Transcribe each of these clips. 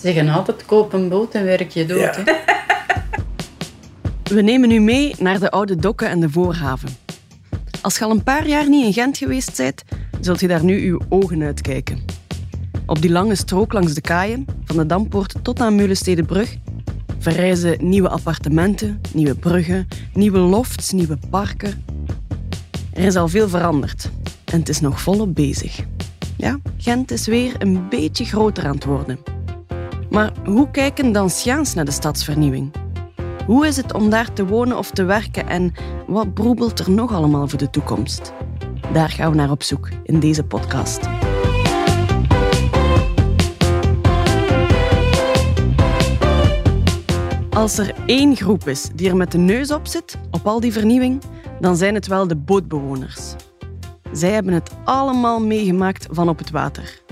Ze zeggen altijd koop een boot en werk je dood. Ja. We nemen u mee naar de oude dokken en de voorhaven. Als je al een paar jaar niet in Gent geweest bent, zult je daar nu uw ogen uitkijken. Op die lange strook langs de kaaien, van de Dampoort tot aan Meulenstedenbrug, verrijzen nieuwe appartementen, nieuwe bruggen, nieuwe lofts, nieuwe parken. Er is al veel veranderd en het is nog volop bezig. Ja, Gent is weer een beetje groter aan het worden. Maar hoe kijken Danciaans naar de stadsvernieuwing? Hoe is het om daar te wonen of te werken en wat broebelt er nog allemaal voor de toekomst? Daar gaan we naar op zoek in deze podcast. Als er één groep is die er met de neus op zit, op al die vernieuwing, dan zijn het wel de bootbewoners. Zij hebben het allemaal meegemaakt van op het water.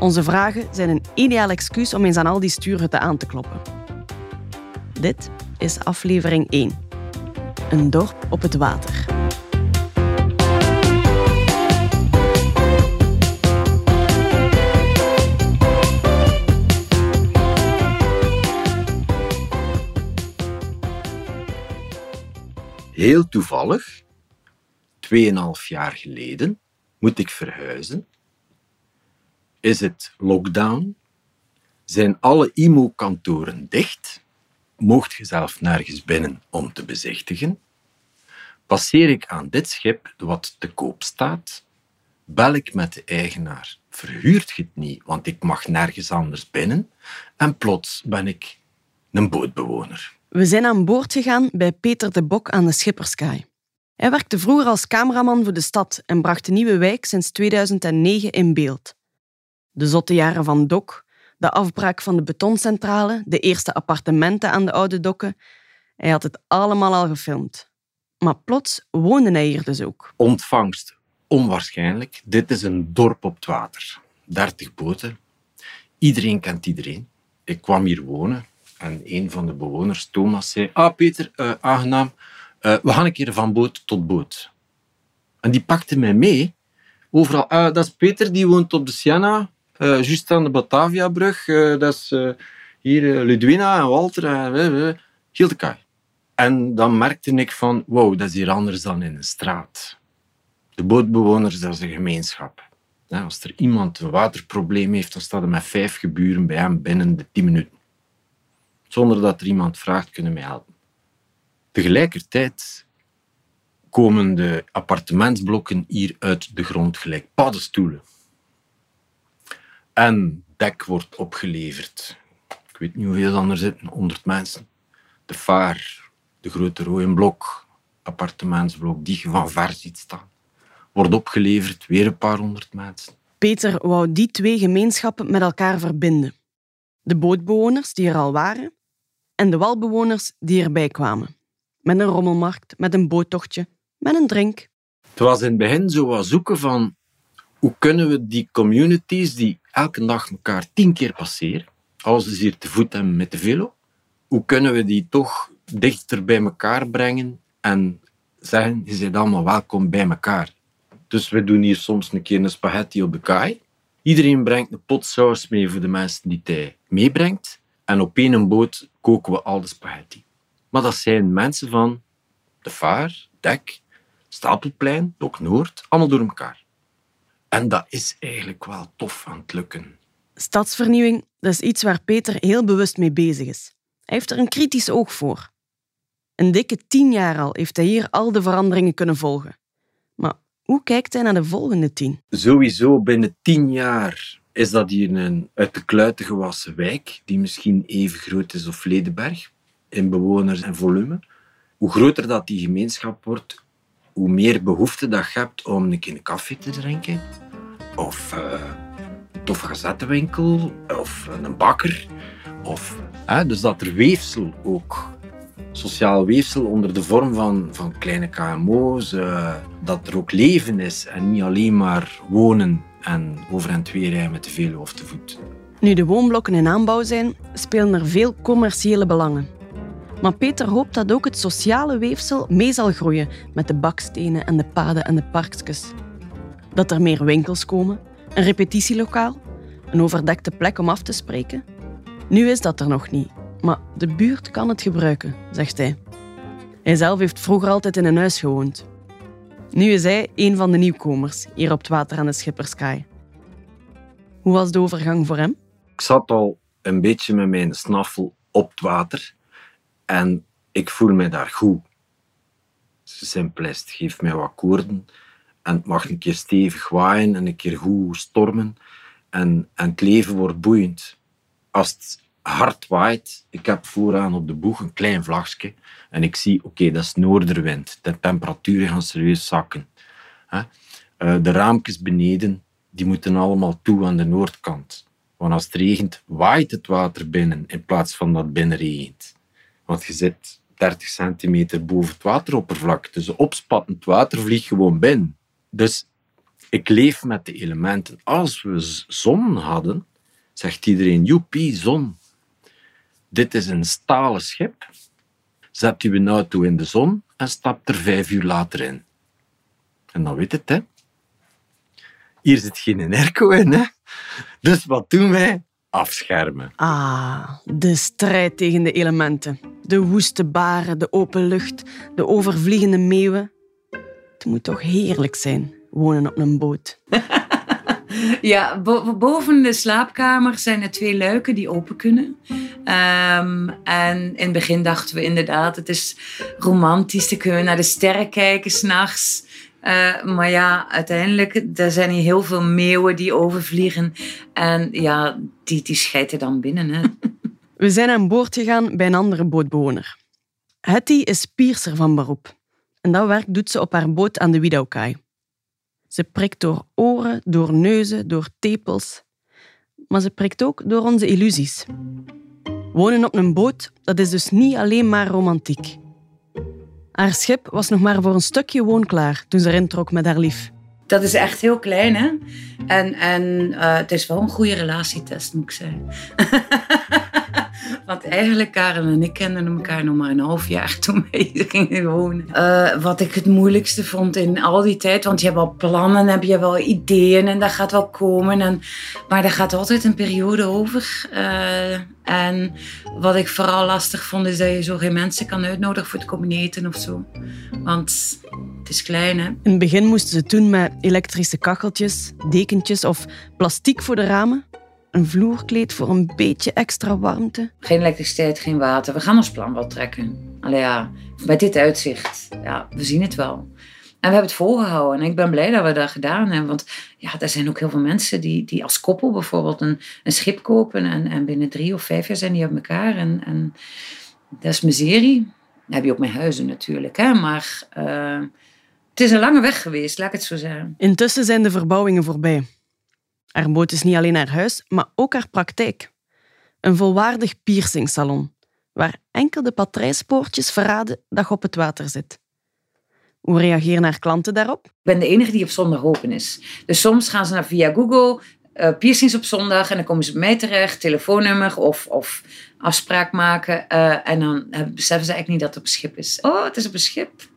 Onze vragen zijn een ideaal excuus om eens aan al die stuurhutten aan te kloppen. Dit is aflevering 1. Een dorp op het water. Heel toevallig, 2,5 jaar geleden, moet ik verhuizen. Is het lockdown? Zijn alle IMO-kantoren dicht? Moogt je zelf nergens binnen om te bezichtigen? Passeer ik aan dit schip wat te koop staat? Bel ik met de eigenaar. Verhuurt je het niet, want ik mag nergens anders binnen? En plots ben ik een bootbewoner. We zijn aan boord gegaan bij Peter de Bok aan de Schipperskaai. Hij werkte vroeger als cameraman voor de stad en bracht de nieuwe wijk sinds 2009 in beeld. De zotte jaren van Dok, de afbraak van de betoncentrale, de eerste appartementen aan de oude dokken. Hij had het allemaal al gefilmd. Maar plots woonde hij hier dus ook. Ontvangst onwaarschijnlijk. Dit is een dorp op het water. 30 boten. Iedereen kent iedereen. Ik kwam hier wonen en een van de bewoners, Thomas, zei: Ah, Peter, eh, aangenaam. Eh, we gaan een keer van boot tot boot. En die pakte mij mee. Overal. Ah, dat is Peter, die woont op de Siena, juist aan de Bataviabrug. Eh, dat is eh, hier eh, Ludwina en Walter. en eh, eh, heel de kaai. En dan merkte ik van, wow, dat is hier anders dan in een straat. De bootbewoners, dat is een gemeenschap. Als er iemand een waterprobleem heeft, dan staat er met vijf geburen bij hem binnen de tien minuten. Zonder dat er iemand vraagt, kunnen mij helpen. Tegelijkertijd komen de appartementsblokken hier uit de grond gelijk paddenstoelen. En dek wordt opgeleverd. Ik weet niet hoeveel er zitten, 100 mensen. De vaar, de grote rode blok, appartementsblok, die je van ver ziet staan, wordt opgeleverd, weer een paar honderd mensen. Peter wou die twee gemeenschappen met elkaar verbinden. De bootbewoners die er al waren en de walbewoners die erbij kwamen. Met een rommelmarkt, met een boottochtje, met een drink. Het was in het begin zo wat zoeken van hoe kunnen we die communities die elke dag elkaar tien keer passeren, als ze hier te voet en met de velo, hoe kunnen we die toch dichter bij elkaar brengen en zeggen, je bent allemaal welkom bij elkaar. Dus we doen hier soms een keer een spaghetti op de kaai. Iedereen brengt een pot saus mee voor de mensen die hij meebrengt. En op één boot koken we al de spaghetti. Maar dat zijn mensen van de Vaar, Dek, Stapelplein, Dok Noord, allemaal door elkaar. En dat is eigenlijk wel tof aan het lukken. Stadsvernieuwing, dat is iets waar Peter heel bewust mee bezig is. Hij heeft er een kritisch oog voor. Een dikke tien jaar al heeft hij hier al de veranderingen kunnen volgen. Maar hoe kijkt hij naar de volgende tien? Sowieso binnen tien jaar is dat hier een uit de kluiten gewassen wijk, die misschien even groot is als Ledenberg, in bewoners en volume. Hoe groter dat die gemeenschap wordt, hoe meer behoefte dat je hebt om een keer koffie te drinken. Of eh, een gazettenwinkel. Of een bakker. Of, dus dat er weefsel ook, sociaal weefsel onder de vorm van, van kleine KMO's, eh, dat er ook leven is en niet alleen maar wonen en over en twee rijden met de velo of te voet. Nu de woonblokken in aanbouw zijn, spelen er veel commerciële belangen. Maar Peter hoopt dat ook het sociale weefsel mee zal groeien met de bakstenen en de paden en de parkjes. Dat er meer winkels komen, een repetitielokaal, een overdekte plek om af te spreken Nu is dat er nog niet, maar de buurt kan het gebruiken, zegt hij. Hij zelf heeft vroeger altijd in een huis gewoond. Nu is hij een van de nieuwkomers hier op het water aan de Schipperskaai. Hoe was de overgang voor hem? Ik zat al een beetje met mijn snaffel op het water en ik voel me daar goed. Simplest, geef mij wat koorden en het mag een keer stevig waaien en een keer goed stormen en, en het leven wordt boeiend. Als het hard waait, ik heb vooraan op de boeg een klein vlagje en ik zie, oké, dat is noorderwind. De temperaturen gaan serieus zakken. Eh, de raampjes beneden, die moeten allemaal toe aan de noordkant. Want als het regent, waait het water binnen in plaats van dat het binnen regent. Want je zit 30 centimeter boven het wateroppervlak. Dus opspattend water vliegt gewoon binnen. Dus ik leef met de elementen. Als we zon hadden, zegt iedereen, joepie, zon. Dit is een stalen schip. Zet u een auto in de zon en stapt er vijf uur later in. En dan weet het, hè. Hier zit geen airco in, hè. Dus wat doen wij? Afschermen. Ah, de strijd tegen de elementen. De woeste baren, de open lucht, de overvliegende meeuwen. Het moet toch heerlijk zijn, wonen op een boot. Ja, bo- boven de slaapkamer zijn er twee luiken die open kunnen. Ehm, en in het begin dachten we inderdaad, het is romantisch, dan kunnen we naar de sterren kijken s'nachts. Uh, maar ja, uiteindelijk, er zijn hier heel veel meeuwen die overvliegen. En ja, die, die schijten dan binnen. Hè. We zijn aan boord gegaan bij een andere bootbewoner. Hetty is piercer van beroep. En dat werk doet ze op haar boot aan de Wiedaukai. Ze prikt door oren, door neuzen, door tepels. Maar ze prikt ook door onze illusies. Wonen op een boot, dat is dus niet alleen maar romantiek. Haar schip was nog maar voor een stukje woonklaar toen ze erin trok met haar lief. Dat is echt heel klein, hè? En, en uh, het is wel een goede relatietest, moet ik zeggen. Want eigenlijk, Karen en ik kenden elkaar nog maar een half jaar toen wij gingen wonen. Uh, wat ik het moeilijkste vond in al die tijd, want je hebt wel plannen, heb je wel ideeën en dat gaat wel komen. En, maar er gaat altijd een periode over. Uh, en wat ik vooral lastig vond, is dat je zo geen mensen kan uitnodigen voor het komen eten of zo. Want het is klein, hè. In het begin moesten ze toen met elektrische kacheltjes, dekentjes of plastiek voor de ramen. Een vloerkleed voor een beetje extra warmte. Geen elektriciteit, geen water. We gaan ons plan wel trekken. Allee ja, met dit uitzicht. Ja, we zien het wel. En we hebben het volgehouden. En ik ben blij dat we dat gedaan hebben. Want ja, er zijn ook heel veel mensen die, die als koppel bijvoorbeeld een, een schip kopen. En, en binnen drie of vijf jaar zijn die op elkaar. En, en dat is miserie. Dat heb je ook met huizen natuurlijk. Hè? Maar uh, het is een lange weg geweest, laat ik het zo zeggen. Intussen zijn de verbouwingen voorbij. Haar boot is niet alleen haar huis, maar ook haar praktijk. Een volwaardig piercingsalon, waar enkel de patrijspoortjes verraden dat je op het water zit. Hoe reageren haar klanten daarop? Ik ben de enige die op zondag open is. Dus soms gaan ze naar via Google, uh, piercings op zondag, en dan komen ze bij mij terecht, telefoonnummer of, of afspraak maken. Uh, en dan beseffen ze eigenlijk niet dat het op schip is. Oh, het is op een schip.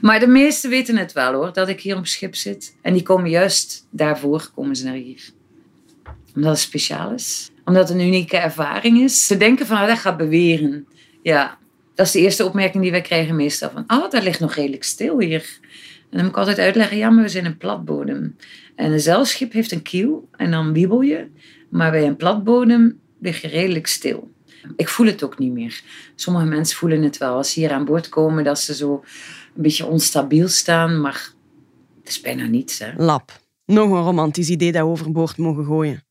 Maar de meesten weten het wel hoor, dat ik hier op schip zit. En die komen juist daarvoor, komen ze naar hier. Omdat het speciaal is. Omdat het een unieke ervaring is. Ze denken van, oh, dat gaat beweren. Ja, dat is de eerste opmerking die wij krijgen meestal. Van, oh, dat ligt nog redelijk stil hier. En dan moet ik altijd uitleggen, ja, maar we zijn een platbodem. En een zeilschip heeft een kiel en dan wiebel je. Maar bij een platbodem lig je redelijk stil. Ik voel het ook niet meer. Sommige mensen voelen het wel. Als ze hier aan boord komen, dat ze zo een beetje onstabiel staan. Maar het is bijna niets. Hè. Lap. Nog een romantisch idee dat we overboord mogen gooien.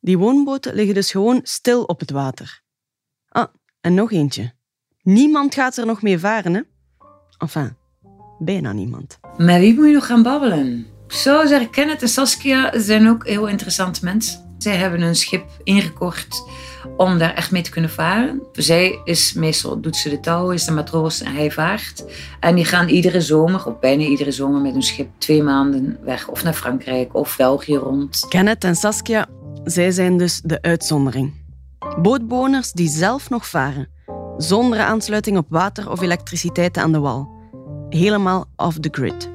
Die woonboten liggen dus gewoon stil op het water. Ah, en nog eentje. Niemand gaat er nog mee varen, hè? Enfin, bijna niemand. Met wie moet je nog gaan babbelen? Zo Kenneth en Saskia zijn ook heel interessante mensen. Zij hebben een schip ingekort om daar echt mee te kunnen varen. Zij is meestal, doet ze de touw, is de matroos en hij vaart. En die gaan iedere zomer, of bijna iedere zomer, met hun schip twee maanden weg. Of naar Frankrijk of België rond. Kenneth en Saskia, zij zijn dus de uitzondering. Bootbewoners die zelf nog varen, zonder aansluiting op water of elektriciteit aan de wal. Helemaal off the grid.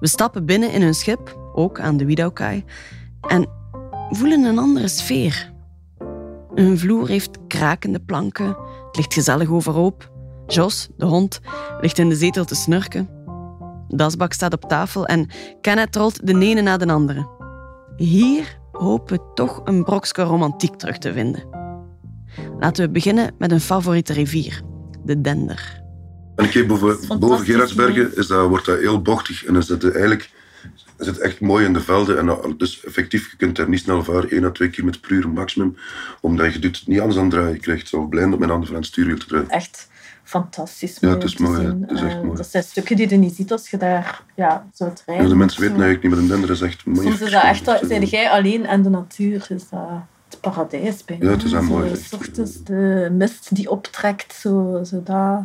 We stappen binnen in hun schip, ook aan de Wiedaukai, en voelen een andere sfeer. Hun vloer heeft krakende planken. Het ligt gezellig overhoop. Jos, de hond, ligt in de zetel te snurken. De dasbak staat op tafel en Kenneth rolt de ene na de andere. Hier hopen we toch een brokske romantiek terug te vinden. Laten we beginnen met een favoriete rivier, de Dender. En ik geef boven, boven Gerardsbergen is dat, wordt dat heel bochtig en is het eigenlijk het echt mooi in de velden. En dat- dus effectief, je kunt er niet snel varen, 1 à 2 km per uur maximum, omdat je doet het niet anders aan draaien. Je krijgt zo blind op mijn handen van het stuurwiel te draaien. Echt fantastisch Ja, het is mooi, het is echt En mooi. Dat zijn stukken die je niet ziet als je daar ja, rijden. Ja, de mensen Zo. weten eigenlijk niet, maar een dender is echt mooi. Soms is dat echt, dat- zijn jij alleen en de natuur is dat het paradijs bijna. Ja, het is Zo, mooi, de mist die optrekt, zo, zo dat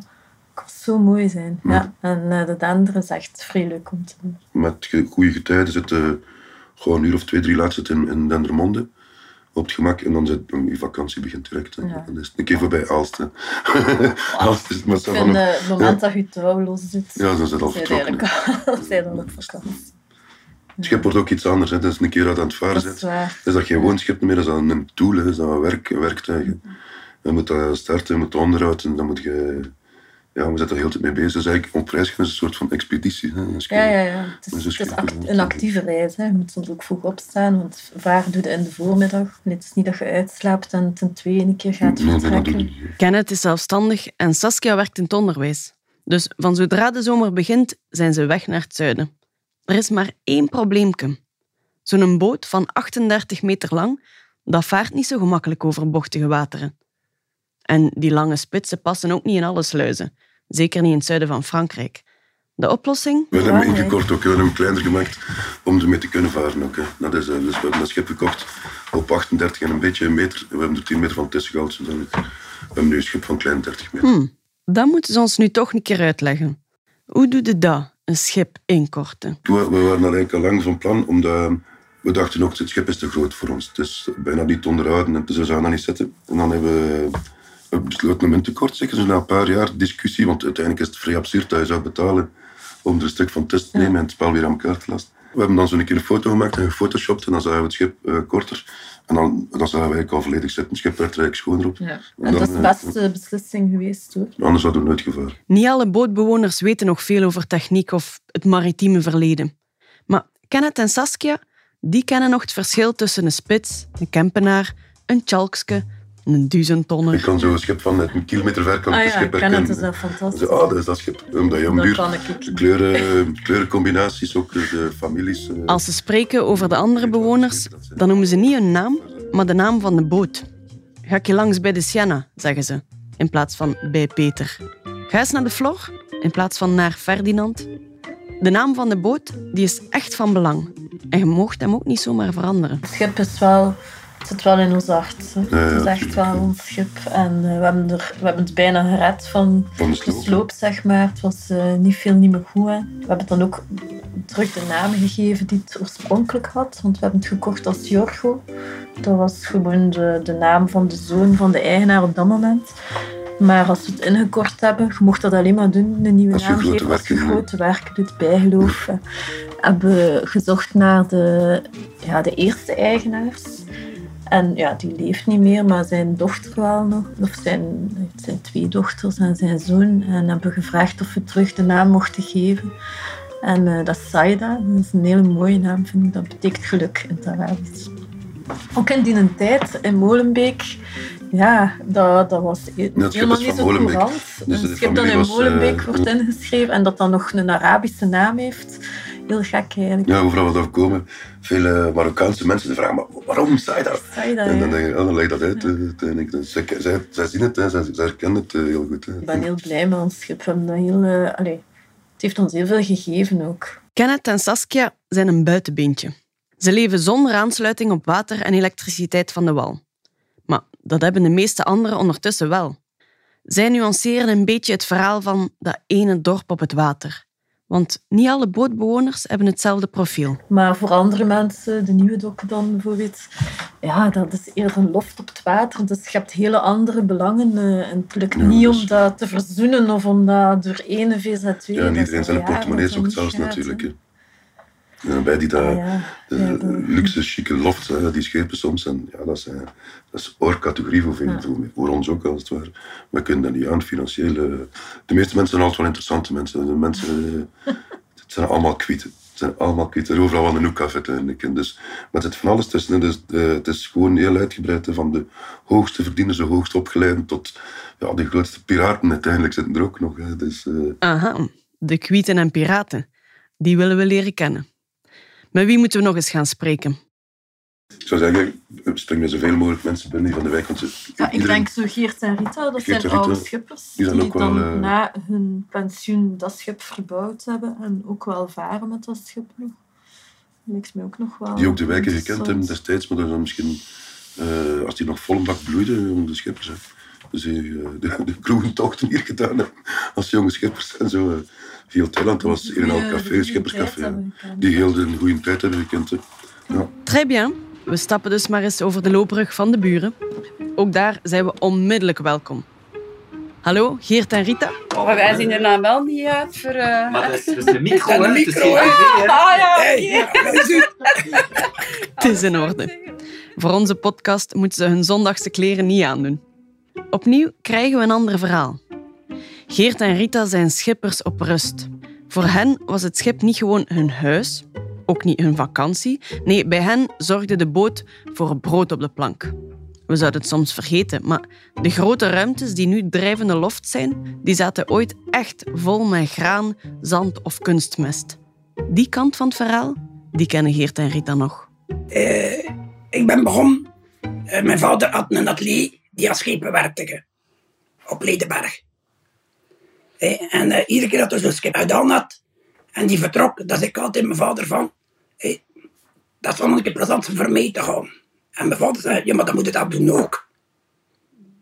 kan zo mooi zijn. Ja. En eh, de dender is echt vrij leuk om te doen. Met goede getijden zitten gewoon een uur of twee, drie laat zitten in, in Dendermonde. Op het gemak en dan zit dan je vakantie begint direct. Ja. Dan is het een keer voorbij Aalst. hè. Aalst is maar Ik zo vind eh, het moment dat je touwloos zit, Ja, dan zit al vertrokken. al, zijn dan op vakantie. Het schip wordt ook iets anders. Hè. Dus een keer uit aan het varen Dat is zit, is dat geen woonschip meer, dat is dat een tool, hè. dat is dat een werk, werktuig. Je moet dat starten, je moet het onderhoud en dan moet je... Ja, we zitten er heel tijd mee bezig. Dus eigenlijk op reis gaan is een soort van expeditie. Hè. Ja, ja, ja. Het is, het act- een actieve reis. Hè. Je moet soms ook vroeg opstaan, want varen doe je in de voormiddag. Het is niet dat je uitslaapt en ten tweede een keer gaat Nee, vertrekken. Kenneth is zelfstandig en Saskia werkt in het onderwijs. Dus van zodra de zomer begint, zijn ze weg naar het zuiden. Er is maar één probleemke. Zo'n boot van 38 meter lang, dat vaart niet zo gemakkelijk over bochtige wateren. En die lange spitsen passen ook niet in alle sluizen. Zeker niet in het zuiden van Frankrijk. De oplossing? We hebben hem ingekort ook, we hebben hem kleiner gemaakt om ermee te kunnen varen ook. Hè. Dat is, eh, dus we hebben dat schip gekocht op 38 en een beetje een meter. We hebben er 10 meter van tussen gehaald. zodat we hebben nu een schip van klein 30 meter. Hm, dat moeten ze ons nu toch een keer uitleggen. Hoe doe je dat, een schip inkorten? We, we waren al eigenlijk al lang van plan, omdat we dachten ook, het schip is te groot voor ons. Het is bijna niet te onderhouden en dus we zouden dat niet zitten. En dan hebben we besloten om in te kort zeker. Dus na een paar jaar discussie, want uiteindelijk is het vrij absurd dat je zou betalen om er een stuk van test te nemen en het spel weer aan elkaar te lasten. We hebben dan zo'n keer een foto gemaakt en gefotoshopt en dan zagen we het schip eh, korter. En dan, dan zagen we eigenlijk al volledig zitten. Het schip werd er eigenlijk schoner op. Ja. En En dat is de eh, beste beslissing geweest hoor. Anders hadden we nooit gevaren. Niet alle bootbewoners weten nog veel over techniek of het maritieme verleden. Maar Kenneth en Saskia, die kennen nog het verschil tussen een spits, een kempenaar, een tjalkske, een Ik duizendtonner. kan zo'n schip van net een kilometer ver kan ik Ah het ja, schip ik ken het, herkennen. is dat fantastisch. Ah, dat is dat schip. Omdat je om Dat duur kan ik de kleuren, kleurencombinaties, ook de families. eh, Als ze spreken over de andere bewoners, dan noemen ze niet hun naam, maar de naam van de boot. Ga ik je langs bij de Sienna, zeggen ze, in plaats van bij Peter. Ga eens naar de Flor, in plaats van naar Ferdinand. De naam van de boot die is echt van belang. En je moogt hem ook niet zomaar veranderen. Het schip is wel, het zit wel in ons hart. Ja, het is echt wel ons schip. En eh, we, hebben er, we hebben het bijna gered van van de de sloop. zeg maar. Het was eh, niet veel, niet meer goed. Hè. We hebben het dan ook terug de naam gegeven die het oorspronkelijk had. Want we hebben het gekocht als Jorgo. Dat was gewoon de, de naam van de zoon van de eigenaar op dat moment. Maar als we het ingekort hebben, je mocht dat alleen maar doen, een nieuwe naam geven als je grote werken doet, bijgeloof. Hebben we gezocht naar de, ja, de eerste eigenaars. En ja, die leeft niet meer, maar zijn dochter wel nog. Of zijn, zijn twee dochters en zijn zoon. En hebben gevraagd of we terug de naam mochten geven. En eh, dat is Saida. Dat is een hele mooie naam, vind ik. Dat betekent geluk in het Arabisch. Ook in die tijd in Molenbeek, ja, dat, dat was helemaal niet zo courant. Dus een schip dat in eh, Molenbeek wordt ingeschreven en dat dan nog een Arabische naam heeft. Heel gek eigenlijk. Ja, overal wat overkomen. Veel eh, Marokkaanse mensen vragen, maar waarom zei je dat? Saida, En dan ja. denk ik, oh, dan leg je dat uit. eh, uiteindelijk. Dus zij, zij, zij zien het, hè, zij, zij herkennen het eh, heel goed. hè. Ik ben heel blij met ons schip. Heel, eh, allee, het heeft ons heel veel gegeven ook. Kenneth en Saskia zijn een buitenbeentje. Ze leven zonder aansluiting op water en elektriciteit van de wal. Maar dat hebben de meeste anderen ondertussen wel. Zij nuanceren een beetje het verhaal van dat ene dorp op het water. Want niet alle bootbewoners hebben hetzelfde profiel. Maar voor andere mensen, de nieuwe dokken dan bijvoorbeeld, ja, dat is eerder een loft op het water. Dus je hebt hele andere belangen. eh, en het lukt Ja, niet dus- om dat te verzoenen of om dat door ene VZ2... Ja, en iedereen zijn portemonnee niet gaat, natuurlijk. Bij die daar, Ah, ja. de, Ja, de- luxe, chique lofts, hè, die schepen soms. En ja, dat is, eh, dat is oorcategorie voor veel, voor, voor ons ook, als het ware. We kunnen dat niet aan, financieel. eh. de meeste mensen zijn altijd wel interessante mensen. De mensen, eh, het zijn allemaal kwieten. Het zijn allemaal kwieten. Er is overal wel een hoek af uiteindelijk. En dus, maar het zit van alles tussen. Dus, het is gewoon heel uitgebreid. hè, Van de hoogste verdieners, de hoogst opgeleiden, tot ja, de grootste piraten uiteindelijk zitten er ook nog. Hè. Dus, eh, Aha, de kwieten en piraten. Die willen we leren kennen. Met wie moeten we nog eens gaan spreken? ik zou zeggen, spring met zoveel mogelijk mensen binnen die van de wijk. Want ze, Ja, ik iedereen- denk zo Geert en Rita, dat Geert zijn oude schippers die die, zijn ook wel, dan eh, na hun pensioen dat schip verbouwd hebben en ook wel varen met dat schip me ook nog wel die ook de wijken gekend hebben destijds, maar dat is dan misschien eh, als die nog vol bak bloeide, om de schippers. Hè. Dus die eh, de, de kroegentochten hier gedaan hebben als jonge schippers en zo. Veel talent. Dat was een en al Goeie- café, schipperscafé. Die heel de goede tijd hebben gekend. hè. Ja. Très bien. We stappen dus maar eens over de loopbrug van de buren. Ook daar zijn we onmiddellijk welkom. Hallo, Geert en Rita. Maar wij zien er nou wel niet uit voor... eh, Maar dat is, dat is de micro, is hè. Het. Ah ja, Hey, ja, dat is het. Het is in orde. Voor onze podcast moeten ze hun zondagse kleren niet aandoen. Opnieuw krijgen we een ander verhaal. Geert en Rita zijn schippers op rust. Voor hen was het schip niet gewoon hun huis, ook niet hun vakantie. Nee, bij hen zorgde de boot voor brood op de plank. We zouden het soms vergeten, maar de grote ruimtes die nu drijvende loft zijn, die zaten ooit echt vol met graan, zand of kunstmest. Die kant van het verhaal, die kennen Geert en Rita nog. Eh, ik ben begonnen. Eh, mijn vader had een atelier die aan schepen werkte. Op Ledenberg. En eh, iedere keer dat er zo'n schip gedaan had, en die vertrok, dan zei ik altijd mijn vader van, dat is wel een keer plezant voor mij te gaan. En mijn vader zei, ja, maar dan moet je dat doen ook.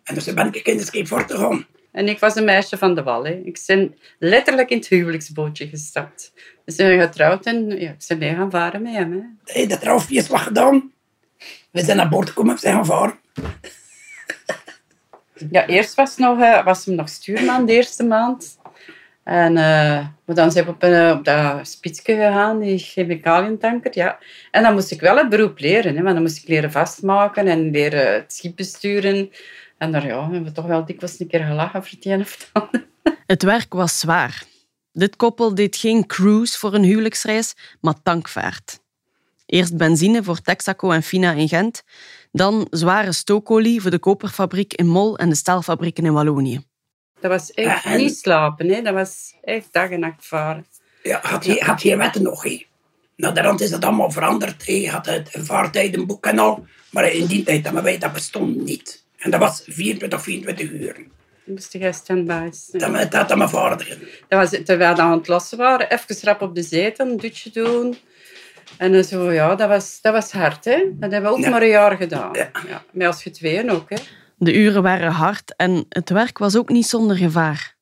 En dus ben ik in de scheep voor te gaan. En ik was een meisje van de wal. Hè. Ik ben letterlijk in het huwelijksbootje gestapt. We zijn getrouwd en ja, ik ben mee gaan varen met hem. Hè. Hey, de trouwfeest wat gedaan. We zijn naar boord gekomen, we zijn gaan varen. Ja, eerst was, nog, eh, was hem nog stuurman de eerste maand. En eh, maar dan zijn we op, een, op dat spitsje gegaan, die chemicaliëntanker. Ja. En dan moest ik wel het beroep leren. Hè, want dan moest ik leren vastmaken en leren het schip besturen. En daar ja, hebben we toch wel dikwijls een keer gelachen voor het een of het. Het werk was zwaar. Dit koppel deed geen cruise voor een huwelijksreis, maar tankvaart. Eerst benzine voor Texaco en Fina in Gent, dan zware stookolie voor de koperfabriek in Mol en de staalfabrieken in Wallonië. Dat was echt en- niet slapen. Hè. Dat was echt dag en nacht varen. Ja, had je, had je wetten nog, hé. Nou, de rand is dat allemaal veranderd. Je had het vaartijdenboek en al. Maar in die tijd hadden wij dat bestond niet. En dat was 24 24 uur. Dan moest jij stand-by zijn. Dat, dat had mijn vader. Dat was terwijl we aan het lossen waren. Even rap op de zetel, een dutje doen. En dan zo, ja, dat was, dat was hard, hè. Dat hebben we ook Ja. maar een jaar gedaan. Ja. Ja. Maar als je tweeën ook, hè. De uren waren hard en het werk was ook niet zonder gevaar.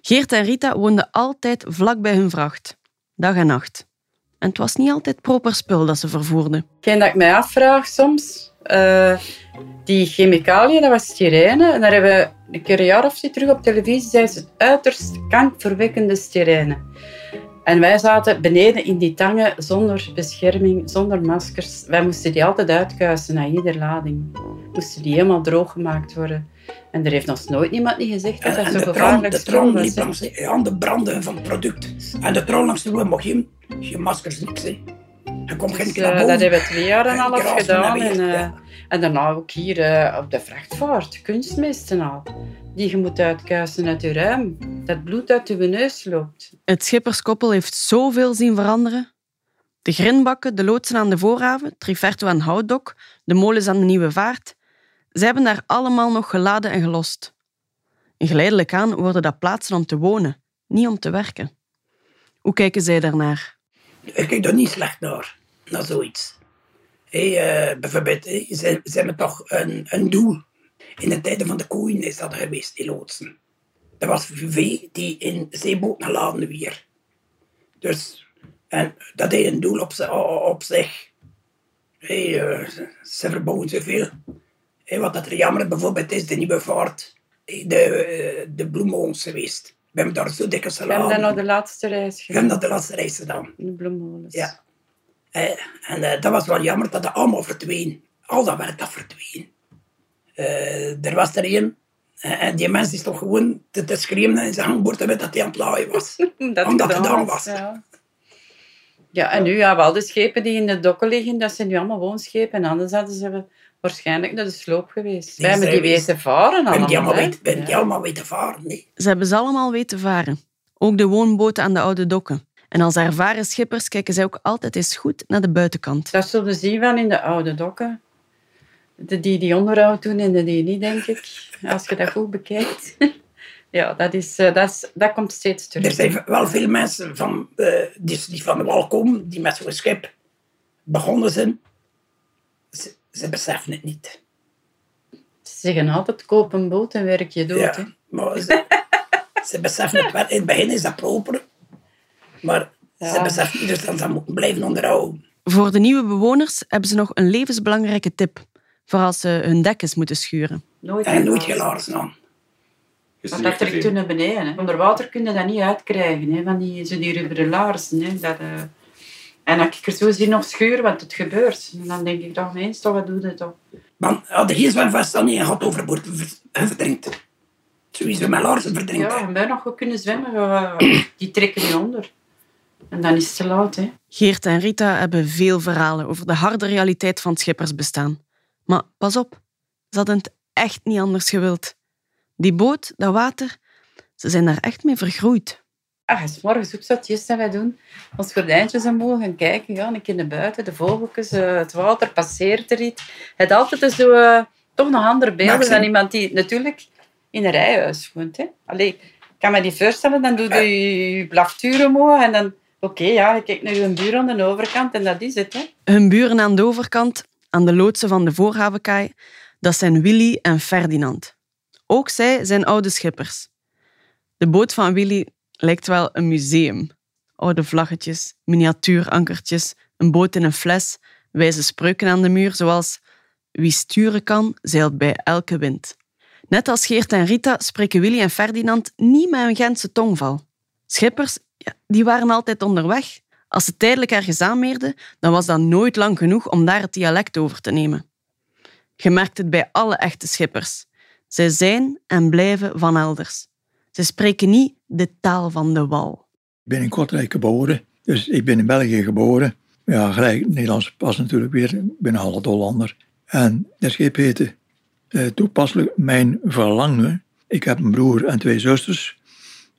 Geert en Rita woonden altijd vlak bij hun vracht, dag en nacht. En het was niet altijd proper spul dat ze vervoerden. Hetgeen dat ik mij afvraag soms, eh, die chemicaliën, dat was styrene. En daar hebben we een keer een jaar of zo terug op televisie, zei ze, het uiterst kankverwekkende styrene. En wij zaten beneden in die tangen zonder bescherming, zonder maskers. Wij moesten die altijd uitkuisen na iedere lading. Moesten die helemaal droog gemaakt worden. En er heeft ons nooit iemand niet gezegd dat dat zo de, gevaarlijk de was. liep hè. langs de, de van het product. En de trouw langs de vloer mocht geen, geen maskers, niks. Hè. Je komt geen Dus, eh, dat hebben we twee jaar en een En half gedaan. en eh, ja. en daarna ook hier eh, op de vrachtvaart, kunstmest en al. Die je moet uitkuisen uit je ruim. Dat bloed uit je neus loopt. Het schipperskoppel heeft zoveel zien veranderen. De grinbakken, de loodsen aan de voorhaven, Triferto en Houtdok, de molens aan de Nieuwe Vaart. Ze hebben daar allemaal nog geladen en gelost. En geleidelijk aan worden dat plaatsen om te wonen, niet om te werken. Hoe kijken zij daarnaar? Ik kijk er niet slecht naar, naar zoiets. Hey, eh, bijvoorbeeld, ze, ze hebben toch een, een doel. In de tijden van de koeien is dat geweest, die loodsen. Dat was vee die in zeeboten geladen weer. Dus, en dat heeft een doel op, zi- op zich. Hey, eh, ze verbouwen zoveel. Wat dat er jammer bijvoorbeeld is, de nieuwe vaart, de, eh, de bloemhoons geweest. We hebben daar zo dikwijls We hebben dan nog de laatste reis We hebben gedaan. dat de laatste reis gedaan. In de bloemolens. Ja. Eh, en eh, dat was wel jammer dat dat allemaal verdween. Al dat werk dat verdween. Eh, er was er een, en die mens is toch gewoon te, te schreeuwen in zijn hangbord dat hij aan het laaien was. Dat Omdat het gedaan was. Ja. ja, en nu ja, wel de schepen die in de dokken liggen, dat zijn nu allemaal woonschepen. En anders hadden ze waarschijnlijk naar de sloop geweest. Die Wij hebben die weten varen Ben die allemaal. allemaal, ben die allemaal weten varen? Nee. Ze hebben ze allemaal weten varen. Ook de woonboten aan de oude dokken. En als ervaren schippers kijken zij ook altijd eens goed naar de buitenkant. Dat zullen zien wel in de oude dokken. De die die onderhoud doen en de die niet, denk ik. Als je dat goed bekijkt. Ja, dat, is, eh, dat, is, dat komt steeds terug. Er zijn wel veel mensen van, eh, die, die van de wal komen, die met zo'n schip begonnen zijn. Ze, beseffen het niet. Ze zeggen altijd, koop een boot en werk je dood. Ja, hè. maar ze, ze beseffen het wel. In het begin is dat proper. Maar ze beseffen niet dus dat ze moeten blijven onderhouden. Voor de nieuwe bewoners hebben ze nog een levensbelangrijke tip. Voor als ze hun dekens moeten schuren. Nooit En nooit gelaten. gelaarzen aan. Want dat trekt toen naar beneden. Hè. Onder water kun je dat niet uitkrijgen. Hè, van die, zo die rubberen laarzen. Hè, dat, eh, En als ik er zo zie nog scheuren, wat het gebeurt. En dan denk ik toch, mens, toch, wat doe je toch? Man, had er geen zwemvest dan niet en gaat overboord verdrinkt. Sowieso met laarzen verdrinkt. Ja, en wij nog goed kunnen zwemmen, die trekken niet onder. En dan is het te laat. Hè. Geert en Rita hebben veel verhalen over de harde realiteit van het schippersbestaan. Maar pas op, ze hadden het echt niet anders gewild. Die boot, dat water, ze zijn daar echt mee vergroeid. Ah, s morgens opzatjes dat wij doen. Ons gordijntjes omhoog gaan kijken. Ja, een keer naar buiten, de vogeltjes, eh, het water passeert er iets. Het altijd zo, eh, toch nog andere beelden dan iemand die natuurlijk in een rijhuis woont. Hè. Allee, ik kan me niet voorstellen, dan doe je je blaftuur omhoog en dan... Oké, ja, je kijkt naar je buur aan de overkant en dat is het. Hè. Hun buren aan de overkant, aan de loodsen van de voorhavenkaai, dat zijn Willy en Ferdinand. Ook zij zijn oude schippers. De boot van Willy lijkt wel een museum. Oude vlaggetjes, miniatuurankertjes, een boot in een fles, wijze spreuken aan de muur, zoals wie sturen kan, zeilt bij elke wind. Net als Geert en Rita spreken Willy en Ferdinand niet met een Gentse tongval. Schippers, die waren altijd onderweg. Als ze tijdelijk ergens aanmeerden, dan was dat nooit lang genoeg om daar het dialect over te nemen. Je merkt het bij alle echte schippers. Zij zijn en blijven van elders. Ze spreken niet de taal van de wal. Ik ben in Kortrijk geboren, dus ik ben in België geboren. Ja, gelijk Nederlands pas natuurlijk weer. Ik ben een half Hollander. En dat schip heette eh, toepasselijk Mijn Verlangen. Ik heb een broer en twee zusters.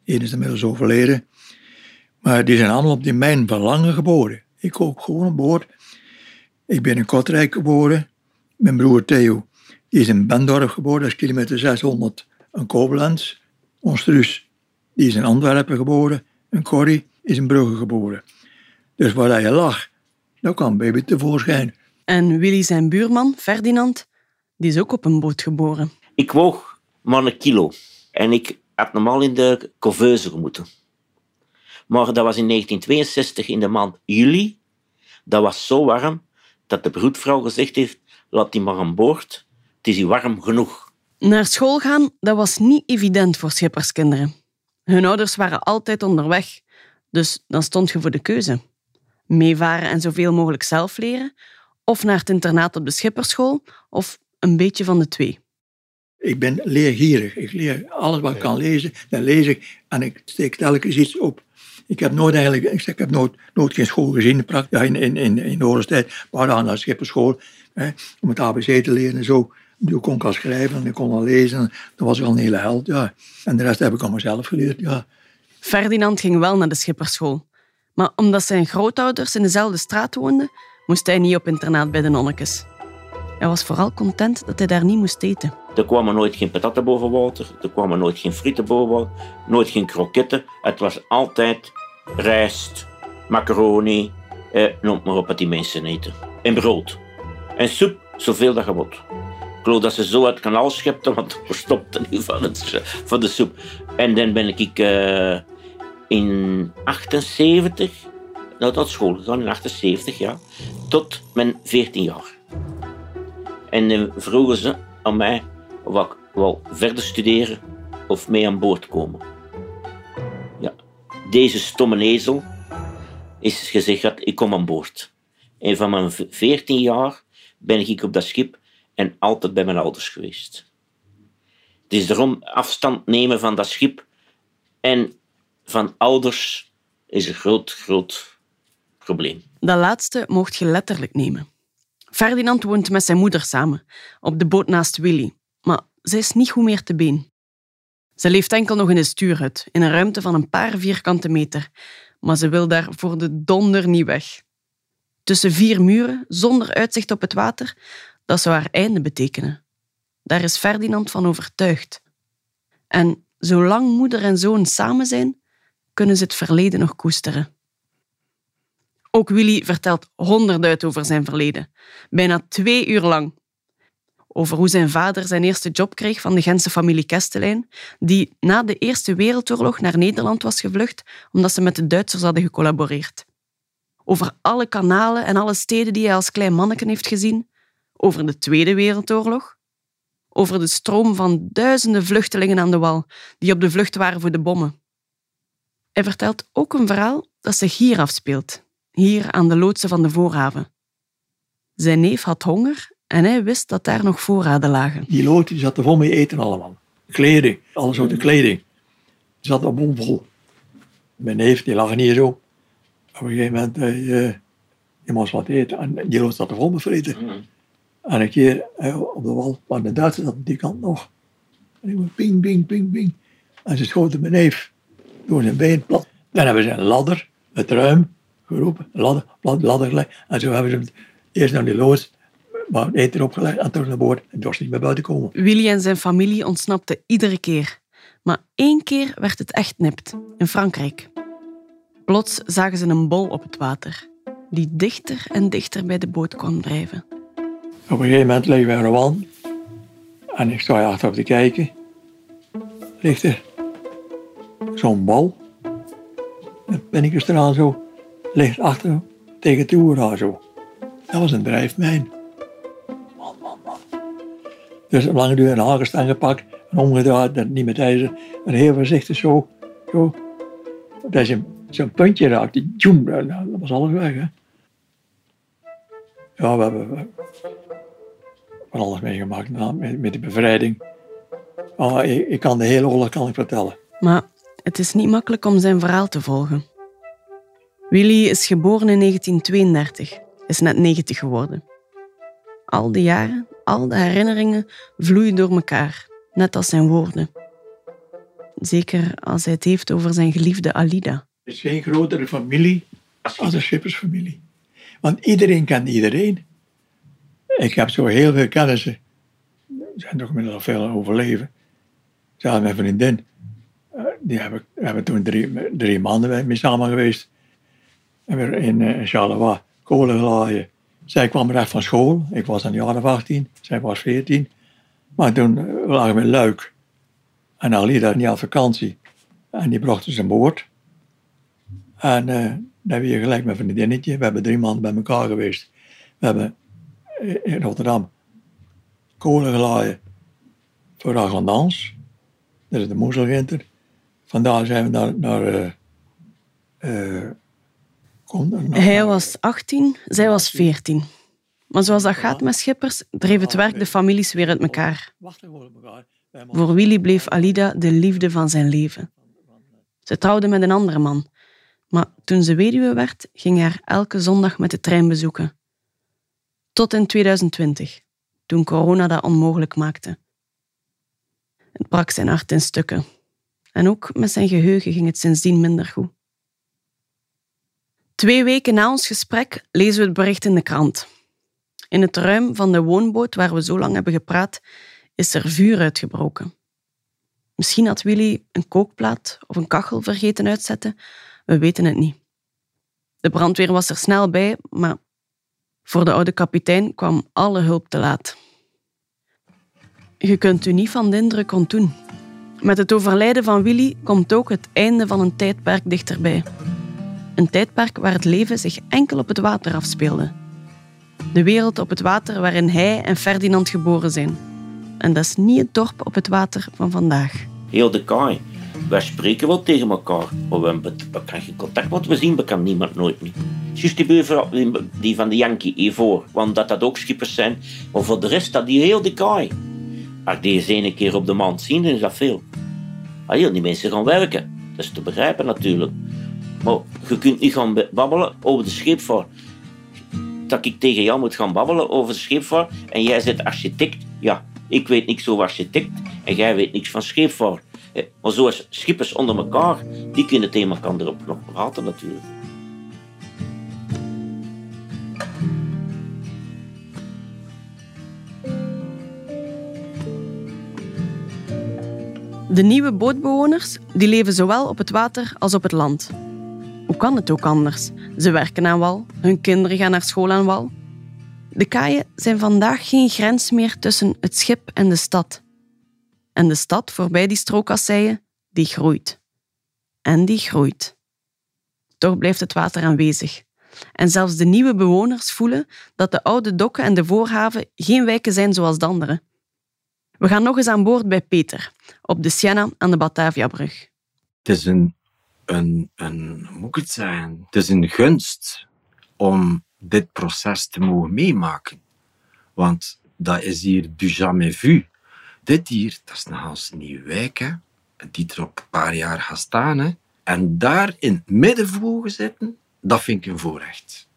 Eén is inmiddels overleden. Maar die zijn allemaal op die Mijn Verlangen geboren. Ik ook gewoon op boord. Ik ben in Kortrijk geboren. Mijn broer Theo is in Bendorf geboren. Dat is kilometer 600 een Koblenz. Ons Truus die is in Antwerpen geboren. En Corrie is in Brugge geboren. Dus waar je lag, dan kwam baby tevoorschijn. En Willy zijn buurman, Ferdinand, die is ook op een boot geboren. Ik woog maar een kilo. En ik had normaal in de couveuse gemoeten. Maar dat was in 1962 in de maand juli. Dat was zo warm dat de broedvrouw gezegd heeft: laat die maar aan boord. Het is hier warm genoeg. Naar school gaan, dat was niet evident voor schipperskinderen. Hun ouders waren altijd onderweg, dus dan stond je voor de keuze. Meevaren en zoveel mogelijk zelf leren, of naar het internaat op de schipperschool, of een beetje van de twee. Ik ben leergierig. Ik leer alles wat ik kan lezen, dan lees ik en ik steek telkens iets op. Ik heb nooit eigenlijk, ik zeg, ik heb nooit, nooit geen school gezien. In, in, in, in de oorlogstijd, we gaan naar schipperschool hè, om het ABC te leren en zo. Toen kon ik al schrijven en ik kon al lezen. Dan was ik al een hele held, ja. En de rest heb ik aan mezelf geleerd, ja. Ferdinand ging wel naar de schipperschool. Maar omdat zijn grootouders in dezelfde straat woonden, moest hij niet op internaat bij de nonnekes. Hij was vooral content dat hij daar niet moest eten. Er kwamen nooit geen patatten boven water, er kwamen nooit geen frieten boven water, nooit geen kroketten. Het was altijd rijst, macaroni, eh, noem maar op wat die mensen eten. En brood. En soep, zoveel dat je wilt. Geloof dat ze zo het kanaal schepten, want er verstopte niet van, het, van de soep. En dan ben ik eh, in 78 naar dat school gegaan, in 78 jaar, tot mijn 14 jaar. En dan vroegen ze aan mij of ik wil verder studeren of mee aan boord komen. Ja, deze stomme ezel is gezegd ik kom aan boord. En van mijn 14 jaar ben ik op dat schip en altijd bij mijn ouders geweest. Het is daarom afstand nemen van dat schip en van ouders is een groot, groot probleem. Dat laatste mocht je letterlijk nemen. Ferdinand woont met zijn moeder samen, op de boot naast Willy. Maar zij is niet goed meer te been. Ze leeft enkel nog in de stuurhut, in een ruimte van een paar vierkante meter. Maar ze wil daar voor de donder niet weg. Tussen vier muren, zonder uitzicht op het water, dat zou haar einde betekenen. Daar is Ferdinand van overtuigd. En zolang moeder en zoon samen zijn, kunnen ze het verleden nog koesteren. Ook Willy vertelt honderd over zijn verleden. Bijna twee uur lang. Over hoe zijn vader zijn eerste job kreeg van de Gentse familie Kestelijn, die na de Eerste Wereldoorlog naar Nederland was gevlucht omdat ze met de Duitsers hadden gecollaboreerd. Over alle kanalen en alle steden die hij als klein manneken heeft gezien. Over de Tweede Wereldoorlog. Over de stroom van duizenden vluchtelingen aan de wal die op de vlucht waren voor de bommen. Hij vertelt ook een verhaal dat zich hier afspeelt, hier aan de loodsen van de voorhaven. Zijn neef had honger en hij wist dat daar nog voorraden lagen. Die lood die zat er vol mee eten allemaal. Kleding, alle soorten kleding. Die zat er bomvol. Mijn neef die lag hier zo. Op een gegeven moment, uh, je moest wat eten. En die lood zat er vol met vreten. En een keer uh, op de wal, maar de Duitsers zat die kant nog. En ik ping, ping, ping, ping. En ze schoten mijn neef door zijn been plat. Dan hebben ze een ladder, het ruim, geroepen, ladder, plat, ladder gelegd. En zo hebben ze hem eerst naar die loods, maar eten opgelegd en terug naar boord. En dorst niet meer buiten komen. Willy en zijn familie ontsnapten iedere keer. Maar één keer werd het echt nipt, in Frankrijk. Plots zagen ze een bol op het water, die dichter en dichter bij de boot kwam drijven. Op een gegeven moment liggen we de wand en ik sta achterop te kijken. Ligt er zo'n bal. Dan ben ik er zo, ligt achter tegen het oer zo. Dat was een drijfmijn. Man, man, man. Dus op lange duur een hagelstang gepakt en omgedraaid, niet met ijzer. En heel voorzichtig zo, zo. Dat je zo'n puntje raakt, joem, dat was alles weg. Hè. Ja, we hebben van alles meegemaakt met, met de bevrijding. Oh, ik, ik, kan de hele oorlog kan ik vertellen. Maar het is niet makkelijk om zijn verhaal te volgen. Willy is geboren in 1932, is net 90 geworden. Al die jaren, al de herinneringen vloeien door elkaar, net als zijn woorden. Zeker als hij het heeft over zijn geliefde Alida. Het is geen grotere familie als de schippersfamilie. Want iedereen kent iedereen. Ik heb zo heel veel kennissen. Er zijn toch inmiddels veel overleven. Zelfs mijn vriendin. Die hebben, hebben toen drie, drie maanden mee samen geweest. En weer in uh, Charleroi kolen gelaaien. Zij kwam recht van school. Ik was een jaar of 18. Zij was 14. Maar toen lagen we in Luik. En Alida niet aan vakantie. En die bracht dus een boord. En uh, dan hebben we gelijk met een vriendinnetje. We hebben drie maanden bij elkaar geweest. We hebben in Rotterdam kolen gelaaien voor Aglandans. Dat is de Moeselginter. Vandaar zijn we naar... naar, uh, naar Hij was 18, zij was 14. Maar zoals dat gaat met schippers, dreef het werk de families weer uit elkaar. Voor Willy bleef Alida de liefde van zijn leven. Ze trouwde met een andere man. Maar toen ze weduwe werd, ging hij haar elke zondag met de trein bezoeken. Tot in 2020, toen corona dat onmogelijk maakte. Het brak zijn hart in stukken. En ook met zijn geheugen ging het sindsdien minder goed. Twee weken na ons gesprek lezen we het bericht in de krant. In het ruim van de woonboot waar we zo lang hebben gepraat, is er vuur uitgebroken. Misschien had Willy een kookplaat of een kachel vergeten uitzetten, we weten het niet. De brandweer was er snel bij, maar voor de oude kapitein kwam alle hulp te laat. Je kunt u niet van de indruk ontdoen. Met het overlijden van Willy komt ook het einde van een tijdperk dichterbij. Een tijdperk waar het leven zich enkel op het water afspeelde. De wereld op het water waarin hij en Ferdinand geboren zijn. En dat is niet het dorp op het water van vandaag. Heel de kaai. Wij spreken wel tegen elkaar, maar we hebben geen contact, want we zien elkaar niemand nooit meer. Juist die buurvrouw, die- van de Yankee hiervoor. Want dat dat ook schippers zijn. Maar voor de rest dat die heel de kaai. Ik die eens één keer op de maand zie, dan is dat veel. Ah, die mensen gaan werken. Dat is te begrijpen natuurlijk. Maar je kunt niet gaan be- babbelen over de scheepvaart. Dat ik tegen jou moet gaan babbelen over de scheepvaart en jij bent architect. Ja, ik weet niks over architect en jij weet niks van scheepvaart. Maar zoals schippers onder elkaar, die kunnen tegen elkaar erop nog praten natuurlijk. De nieuwe bootbewoners die leven zowel op het water als op het land. Hoe kan het ook anders? Ze werken aan wal, hun kinderen gaan naar school aan wal. De kaaien zijn vandaag geen grens meer tussen het schip en de stad. En de stad voorbij die strookasseien, die groeit. En die groeit. Toch blijft het water aanwezig. En zelfs de nieuwe bewoners voelen dat de oude dokken en de voorhaven geen wijken zijn zoals de andere. We gaan nog eens aan boord bij Peter, op de Siena aan de Bataviabrug. Het is een, een, een, moet het? Het is een gunst om dit proces te mogen meemaken. Want dat is hier du jamais vu. Dit hier, dat is een Hans nieuwe wijk, hè, die er op een paar jaar gaat staan. Hè. En daar in het midden zitten, dat vind ik een voorrecht.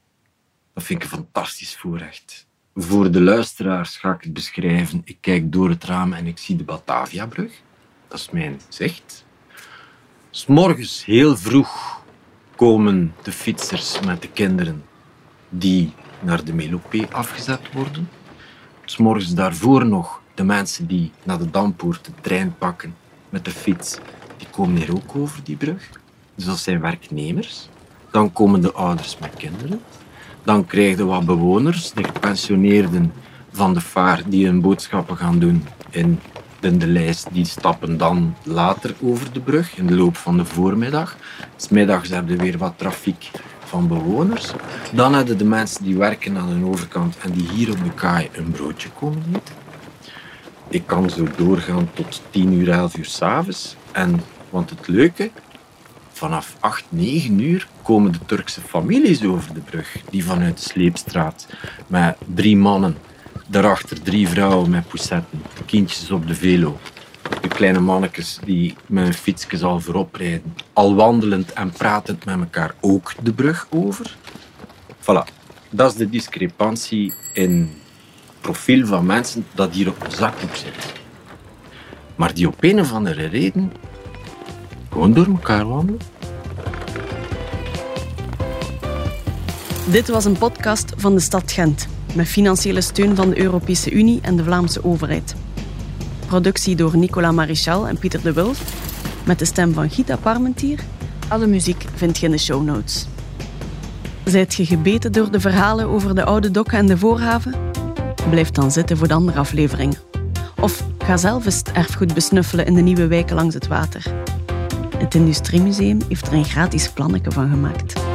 Dat vind ik een fantastisch voorrecht. Voor de luisteraars ga ik het beschrijven. Ik kijk door het raam en ik zie de Bataviabrug. Dat is mijn zicht. S morgens heel vroeg komen de fietsers met de kinderen die naar de Melopé afgezet worden. S morgens daarvoor nog de mensen die naar de Dampoort de trein pakken met de fiets. Die komen hier ook over die brug. Dus dat zijn werknemers. Dan komen de ouders met kinderen. Dan krijg je wat bewoners, de gepensioneerden van de vaar die hun boodschappen gaan doen in de, lijst. Die stappen dan later over de brug in de loop van de voormiddag. S middags heb je weer wat trafiek van bewoners. Dan hebben de mensen die werken aan de overkant en die hier op de kaai een broodje komen eten. Ik kan zo doorgaan tot 10 uur, 11 uur s'avonds. En, want het leuke, vanaf 8, 9 uur komen de Turkse families over de brug. Die vanuit de Sleepstraat met drie mannen. Daarachter drie vrouwen met poussetten, kindjes op de velo. De kleine mannetjes die met hun fietsjes al voorop rijden. Al wandelend en pratend met elkaar ook de brug over. Voilà. Dat is de discrepantie in profiel van mensen dat hier op een zakdoek zit. Maar die op een of andere reden gewoon door elkaar wandelen. Dit was een podcast van de stad Gent, met financiële steun van de Europese Unie en de Vlaamse overheid. Productie door Nicolas Marichal en Pieter de Wulf, met de stem van Gita Parmentier. Alle muziek vind je in de show notes. Zijt je gebeten door de verhalen over de oude dokken en de voorhaven? Blijf dan zitten voor de andere afleveringen. Of ga zelf eens het erfgoed besnuffelen in de nieuwe wijken langs het water. Het Industriemuseum heeft er een gratis plannetje van gemaakt.